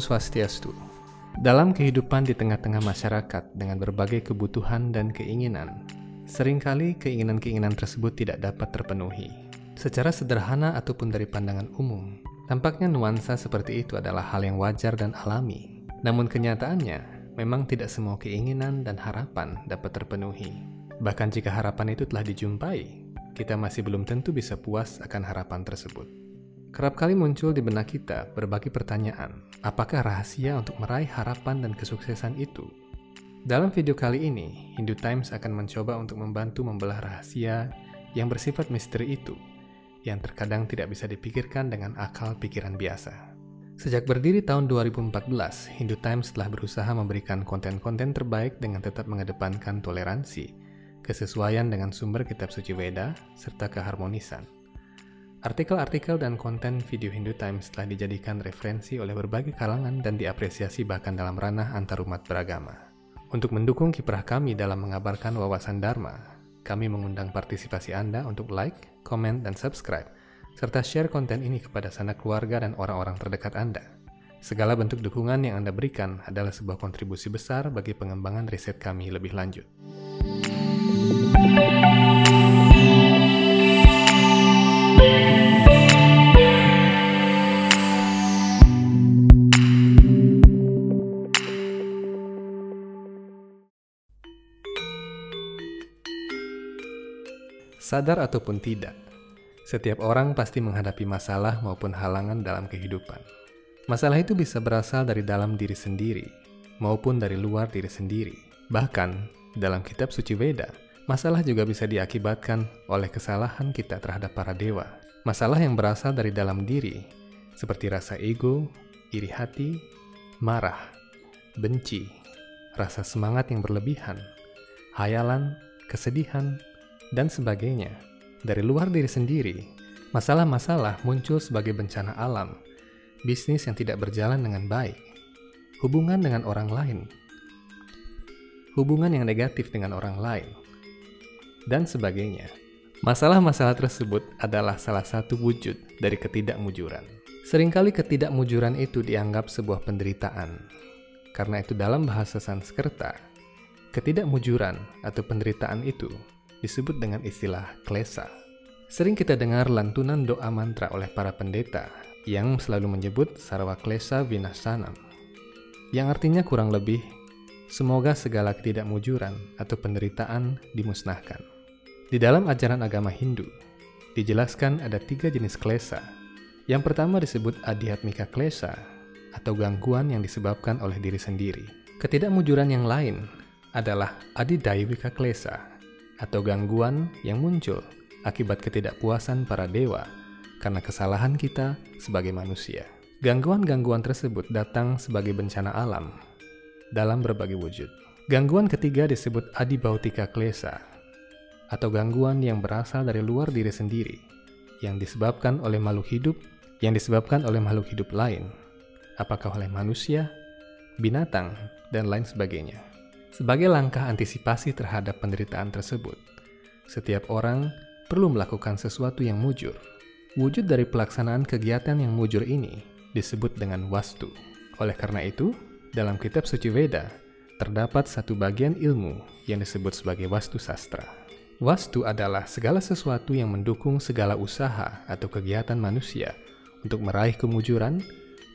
Swastiastu. Dalam kehidupan di tengah-tengah masyarakat dengan berbagai kebutuhan dan keinginan, sering kali keinginan-keinginan tersebut tidak dapat terpenuhi. Secara sederhana ataupun dari pandangan umum, tampaknya nuansa seperti itu adalah hal yang wajar dan alami. Namun kenyataannya, memang tidak semua keinginan dan harapan dapat terpenuhi. Bahkan jika harapan itu telah dijumpai, kita masih belum tentu bisa puas akan harapan tersebut. Kerap kali muncul di benak kita berbagai pertanyaan, apakah rahasia untuk meraih harapan dan kesuksesan itu? Dalam video kali ini, Hindu Times akan mencoba untuk membantu membelah rahasia yang bersifat misteri itu, yang terkadang tidak bisa dipikirkan dengan akal pikiran biasa. Sejak berdiri tahun 2014, Hindu Times telah berusaha memberikan konten-konten terbaik dengan tetap mengedepankan toleransi, kesesuaian dengan sumber kitab suci Weda, serta keharmonisan. Artikel-artikel dan konten video Hindu Times telah dijadikan referensi oleh berbagai kalangan dan diapresiasi bahkan dalam ranah antarumat beragama. Untuk mendukung kiprah kami dalam mengabarkan wawasan Dharma, kami mengundang partisipasi Anda untuk like, komen, dan subscribe, serta share konten ini kepada sanak keluarga dan orang-orang terdekat Anda. Segala bentuk dukungan yang Anda berikan adalah sebuah kontribusi besar bagi pengembangan riset kami lebih lanjut. Sadar ataupun tidak, setiap orang pasti menghadapi masalah maupun halangan dalam kehidupan. Masalah itu bisa berasal dari dalam diri sendiri maupun dari luar diri sendiri. Bahkan, dalam kitab suci Weda, masalah juga bisa diakibatkan oleh kesalahan kita terhadap para dewa. Masalah yang berasal dari dalam diri, seperti rasa ego, iri hati, marah, benci, rasa semangat yang berlebihan, hayalan, kesedihan, dan sebagainya. Dari luar diri sendiri, masalah-masalah muncul sebagai bencana alam, bisnis yang tidak berjalan dengan baik, hubungan dengan orang lain, hubungan yang negatif dengan orang lain, dan sebagainya. Masalah-masalah tersebut adalah salah satu wujud dari ketidakmujuran. Seringkali ketidakmujuran itu dianggap sebuah penderitaan. Karena itu dalam bahasa Sanskerta, ketidakmujuran atau penderitaan itu disebut dengan istilah klesa. Sering kita dengar lantunan doa mantra oleh para pendeta yang selalu menyebut sarwa klesa vinasanam, yang artinya kurang lebih semoga segala ketidakmujuran atau penderitaan dimusnahkan. Di dalam ajaran agama Hindu, dijelaskan ada tiga jenis klesa. Yang pertama disebut adihatmika klesa atau gangguan yang disebabkan oleh diri sendiri. Ketidakmujuran yang lain adalah adidaiwika klesa atau gangguan yang muncul akibat ketidakpuasan para dewa karena kesalahan kita sebagai manusia. Gangguan-gangguan tersebut datang sebagai bencana alam dalam berbagai wujud. Gangguan ketiga disebut adibautika klesa atau gangguan yang berasal dari luar diri sendiri yang disebabkan oleh makhluk hidup yang disebabkan oleh makhluk hidup lain, apakah oleh manusia, binatang, dan lain sebagainya. Sebagai langkah antisipasi terhadap penderitaan tersebut, setiap orang perlu melakukan sesuatu yang mujur. Wujud dari pelaksanaan kegiatan yang mujur ini disebut dengan wastu. Oleh karena itu, dalam kitab suci Veda terdapat satu bagian ilmu yang disebut sebagai wastu sastra. Wastu adalah segala sesuatu yang mendukung segala usaha atau kegiatan manusia untuk meraih kemujuran,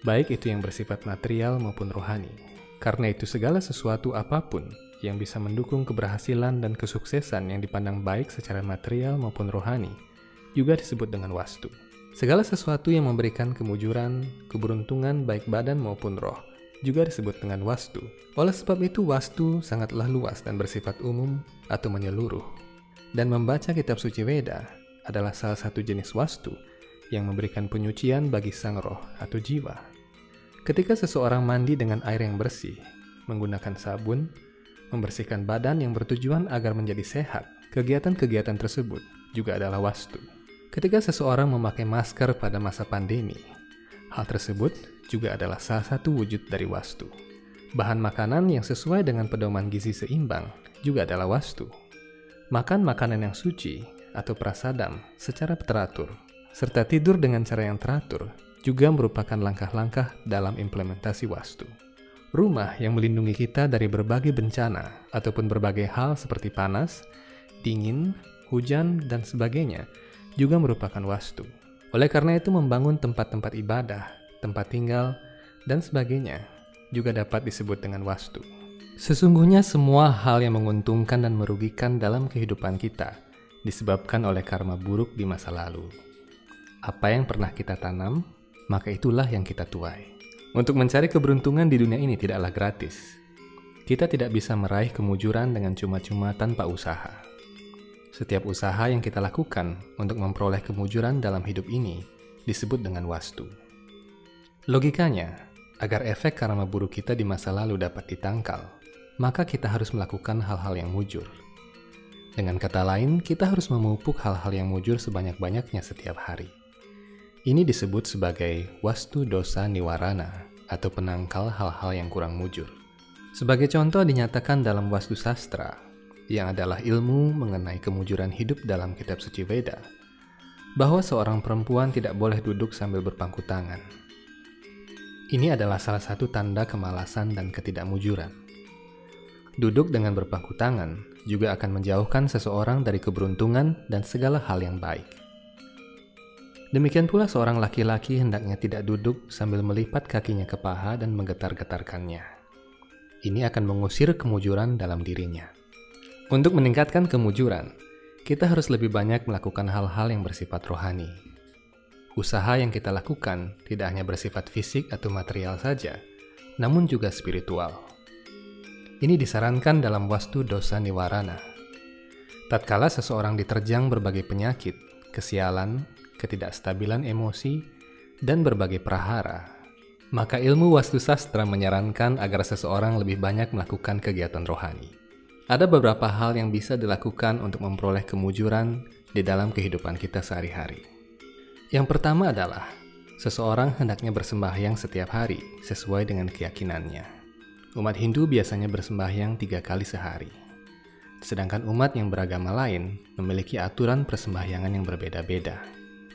baik itu yang bersifat material maupun rohani. Karena itu segala sesuatu apa pun yang bisa mendukung keberhasilan dan kesuksesan yang dipandang baik secara material maupun rohani juga disebut dengan wastu. Segala sesuatu yang memberikan kemujuran, keberuntungan baik badan maupun roh juga disebut dengan wastu. Oleh sebab itu wastu sangatlah luas dan bersifat umum atau menyeluruh. Dan membaca kitab suci Weda adalah salah satu jenis wastu yang memberikan penyucian bagi sang roh atau jiwa. Ketika seseorang mandi dengan air yang bersih, menggunakan sabun, membersihkan badan yang bertujuan agar menjadi sehat, kegiatan-kegiatan tersebut juga adalah wastu. Ketika seseorang memakai masker pada masa pandemi, hal tersebut juga adalah salah satu wujud dari wastu. Bahan makanan yang sesuai dengan pedoman gizi seimbang juga adalah wastu. Makan makanan yang suci atau prasadam secara teratur, serta tidur dengan cara yang teratur juga merupakan langkah-langkah dalam implementasi wastu. Rumah yang melindungi kita dari berbagai bencana ataupun berbagai hal seperti panas, dingin, hujan, dan sebagainya juga merupakan wastu. Oleh karena itu membangun tempat-tempat ibadah, tempat tinggal, dan sebagainya juga dapat disebut dengan wastu. Sesungguhnya semua hal yang menguntungkan dan merugikan dalam kehidupan kita disebabkan oleh karma buruk di masa lalu. Apa yang pernah kita tanam, maka itulah yang kita tuai. Untuk mencari keberuntungan di dunia ini tidaklah gratis. Kita tidak bisa meraih kemujuran dengan cuma-cuma tanpa usaha. Setiap usaha yang kita lakukan untuk memperoleh kemujuran dalam hidup ini disebut dengan wastu. Logikanya, agar efek karma buruk kita di masa lalu dapat ditangkal, maka kita harus melakukan hal-hal yang mujur. Dengan kata lain, kita harus memupuk hal-hal yang mujur sebanyak-banyaknya setiap hari. Ini disebut sebagai wastu dosa niwarana atau penangkal hal-hal yang kurang mujur. Sebagai contoh dinyatakan dalam wastu sastra, yang adalah ilmu mengenai kemujuran hidup dalam kitab suci Veda, bahwa seorang perempuan tidak boleh duduk sambil berpangku tangan. Ini adalah salah satu tanda kemalasan dan ketidakmujuran. Duduk dengan berpangku tangan juga akan menjauhkan seseorang dari keberuntungan dan segala hal yang baik. Demikian pula seorang laki-laki hendaknya tidak duduk sambil melipat kakinya ke paha dan menggetar-getarkannya. Ini akan mengusir kemujuran dalam dirinya. Untuk meningkatkan kemujuran, kita harus lebih banyak melakukan hal-hal yang bersifat rohani. Usaha yang kita lakukan tidak hanya bersifat fisik atau material saja, namun juga spiritual. Ini disarankan dalam wastu dosa niwarana. Tatkala seseorang diterjang berbagai penyakit, kesialan, ketidakstabilan emosi, dan berbagai prahara, maka ilmu wastu sastra menyarankan agar seseorang lebih banyak melakukan kegiatan rohani. Ada beberapa hal yang bisa dilakukan untuk memperoleh kemujuran di dalam kehidupan kita sehari-hari. Yang pertama adalah seseorang hendaknya bersembahyang setiap hari sesuai dengan keyakinannya. Umat Hindu biasanya bersembahyang tiga kali sehari, sedangkan umat yang beragama lain memiliki aturan persembahyangan yang berbeda-beda.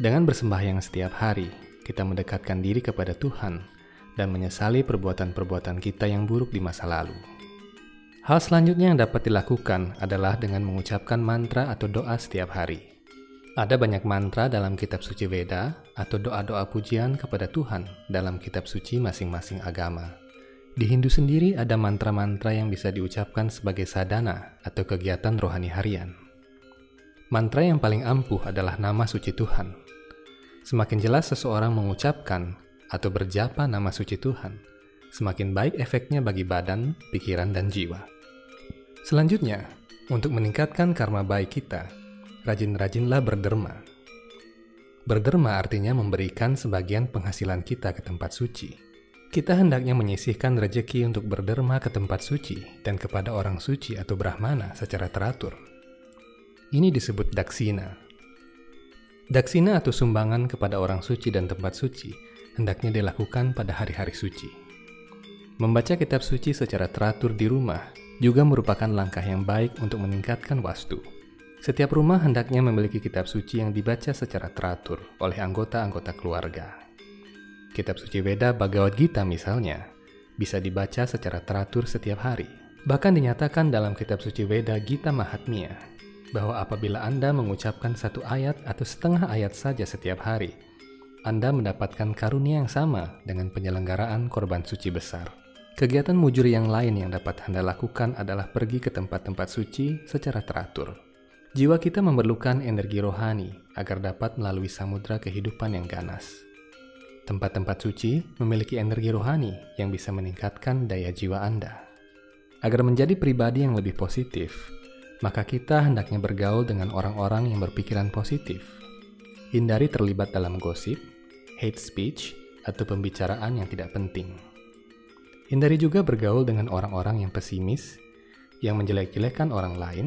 Dengan bersembahyang setiap hari, kita mendekatkan diri kepada Tuhan dan menyesali perbuatan-perbuatan kita yang buruk di masa lalu. Hal selanjutnya yang dapat dilakukan adalah dengan mengucapkan mantra atau doa setiap hari. Ada banyak mantra dalam kitab suci Veda atau doa-doa pujian kepada Tuhan dalam kitab suci masing-masing agama. Di Hindu sendiri ada mantra-mantra yang bisa diucapkan sebagai sadana atau kegiatan rohani harian. Mantra yang paling ampuh adalah nama suci Tuhan, Semakin jelas seseorang mengucapkan atau berjapa nama suci Tuhan, semakin baik efeknya bagi badan, pikiran, dan jiwa. Selanjutnya, untuk meningkatkan karma baik kita, rajin-rajinlah berderma. Berderma artinya memberikan sebagian penghasilan kita ke tempat suci. Kita hendaknya menyisihkan rejeki untuk berderma ke tempat suci dan kepada orang suci atau brahmana secara teratur. Ini disebut daksina Daksina atau sumbangan kepada orang suci dan tempat suci hendaknya dilakukan pada hari-hari suci. Membaca kitab suci secara teratur di rumah juga merupakan langkah yang baik untuk meningkatkan wastu. Setiap rumah hendaknya memiliki kitab suci yang dibaca secara teratur oleh anggota-anggota keluarga. Kitab suci Veda Bhagavad Gita misalnya bisa dibaca secara teratur setiap hari. Bahkan dinyatakan dalam kitab suci Veda Gita Mahatmya bahwa apabila Anda mengucapkan satu ayat atau setengah ayat saja setiap hari, Anda mendapatkan karunia yang sama dengan penyelenggaraan korban suci besar. Kegiatan mujur yang lain yang dapat Anda lakukan adalah pergi ke tempat-tempat suci secara teratur. Jiwa kita memerlukan energi rohani agar dapat melalui samudra kehidupan yang ganas. Tempat-tempat suci memiliki energi rohani yang bisa meningkatkan daya jiwa Anda. Agar menjadi pribadi yang lebih positif, maka kita hendaknya bergaul dengan orang-orang yang berpikiran positif. Hindari terlibat dalam gosip, hate speech, atau pembicaraan yang tidak penting. Hindari juga bergaul dengan orang-orang yang pesimis, yang menjelek-jelekan orang lain,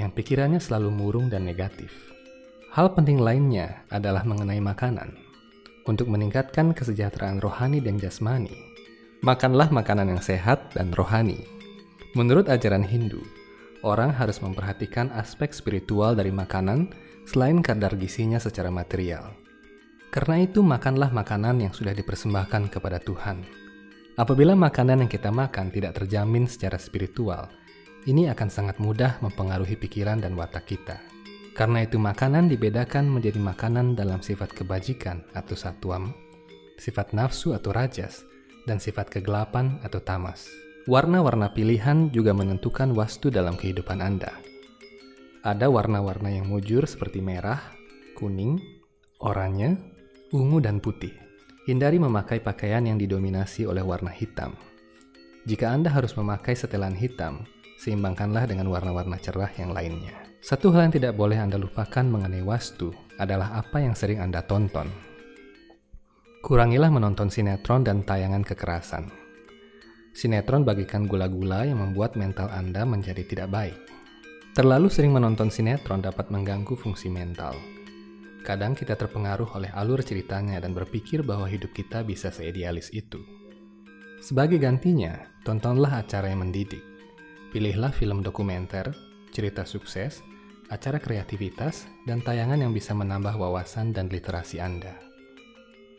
yang pikirannya selalu murung dan negatif. Hal penting lainnya adalah mengenai makanan. Untuk meningkatkan kesejahteraan rohani dan jasmani, makanlah makanan yang sehat dan rohani. Menurut ajaran Hindu, orang harus memperhatikan aspek spiritual dari makanan selain kadar gizinya secara material. Karena itu, makanlah makanan yang sudah dipersembahkan kepada Tuhan. Apabila makanan yang kita makan tidak terjamin secara spiritual, ini akan sangat mudah mempengaruhi pikiran dan watak kita. Karena itu, makanan dibedakan menjadi makanan dalam sifat kebajikan atau satuam, sifat nafsu atau rajas, dan sifat kegelapan atau tamas. Warna-warna pilihan juga menentukan wastu dalam kehidupan Anda. Ada warna-warna yang mujur seperti merah, kuning, oranye, ungu, dan putih. Hindari memakai pakaian yang didominasi oleh warna hitam. Jika Anda harus memakai setelan hitam, seimbangkanlah dengan warna-warna cerah yang lainnya. Satu hal yang tidak boleh Anda lupakan mengenai wastu adalah apa yang sering Anda tonton. Kurangilah menonton sinetron dan tayangan kekerasan. Sinetron bagikan gula-gula yang membuat mental Anda menjadi tidak baik. Terlalu sering menonton sinetron dapat mengganggu fungsi mental. Kadang kita terpengaruh oleh alur ceritanya dan berpikir bahwa hidup kita bisa seidealis itu. Sebagai gantinya, tontonlah acara yang mendidik. Pilihlah film dokumenter, cerita sukses, acara kreativitas, dan tayangan yang bisa menambah wawasan dan literasi Anda.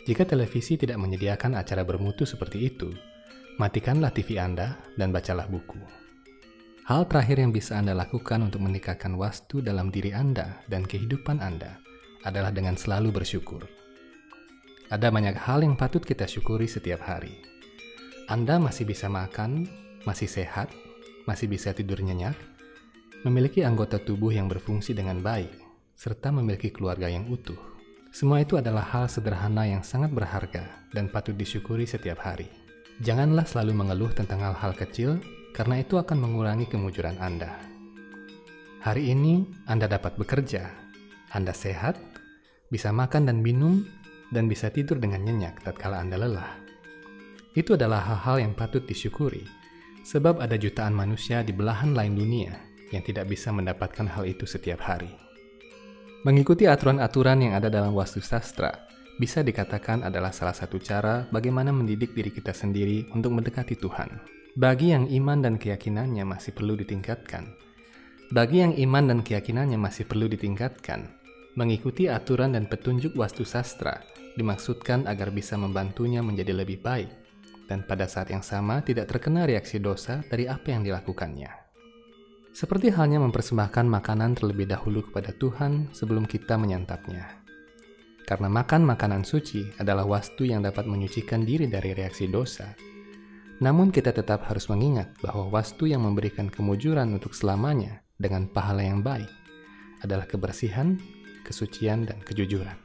Jika televisi tidak menyediakan acara bermutu seperti itu, matikanlah TV Anda dan bacalah buku. Hal terakhir yang bisa Anda lakukan untuk meningkatkan wastu dalam diri Anda dan kehidupan Anda adalah dengan selalu bersyukur. Ada banyak hal yang patut kita syukuri setiap hari. Anda masih bisa makan, masih sehat, masih bisa tidur nyenyak, memiliki anggota tubuh yang berfungsi dengan baik, serta memiliki keluarga yang utuh. Semua itu adalah hal sederhana yang sangat berharga dan patut disyukuri setiap hari. Janganlah selalu mengeluh tentang hal-hal kecil, karena itu akan mengurangi kemujuran Anda. Hari ini Anda dapat bekerja, Anda sehat, bisa makan dan minum, dan bisa tidur dengan nyenyak tatkala Anda lelah. Itu adalah hal-hal yang patut disyukuri, sebab ada jutaan manusia di belahan lain dunia yang tidak bisa mendapatkan hal itu setiap hari. Mengikuti aturan-aturan yang ada dalam wastu sastra bisa dikatakan adalah salah satu cara bagaimana mendidik diri kita sendiri untuk mendekati Tuhan. Bagi yang iman dan keyakinannya masih perlu ditingkatkan, bagi yang iman dan keyakinannya masih perlu ditingkatkan, mengikuti aturan dan petunjuk wastu sastra dimaksudkan agar bisa membantunya menjadi lebih baik dan pada saat yang sama tidak terkena reaksi dosa dari apa yang dilakukannya. Seperti halnya mempersembahkan makanan terlebih dahulu kepada Tuhan sebelum kita menyantapnya. Karena makan makanan suci adalah wastu yang dapat menyucikan diri dari reaksi dosa. Namun kita tetap harus mengingat bahwa wastu yang memberikan kemujuran untuk selamanya dengan pahala yang baik adalah kebersihan, kesucian, dan kejujuran.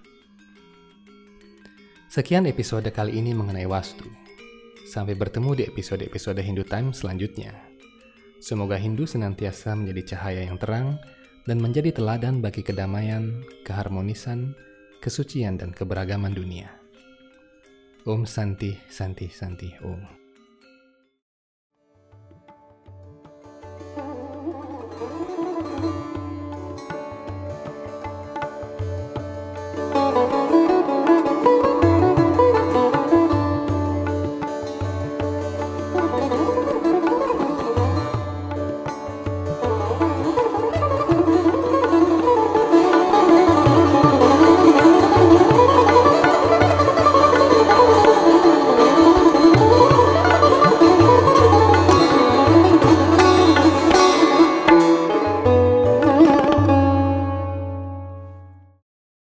Sekian episode kali ini mengenai wastu. Sampai bertemu di episode-episode Hindu Time selanjutnya. Semoga Hindu senantiasa menjadi cahaya yang terang dan menjadi teladan bagi kedamaian, keharmonisan, kesucian, dan keberagaman dunia. Om Santi, Santi, Santi, Om.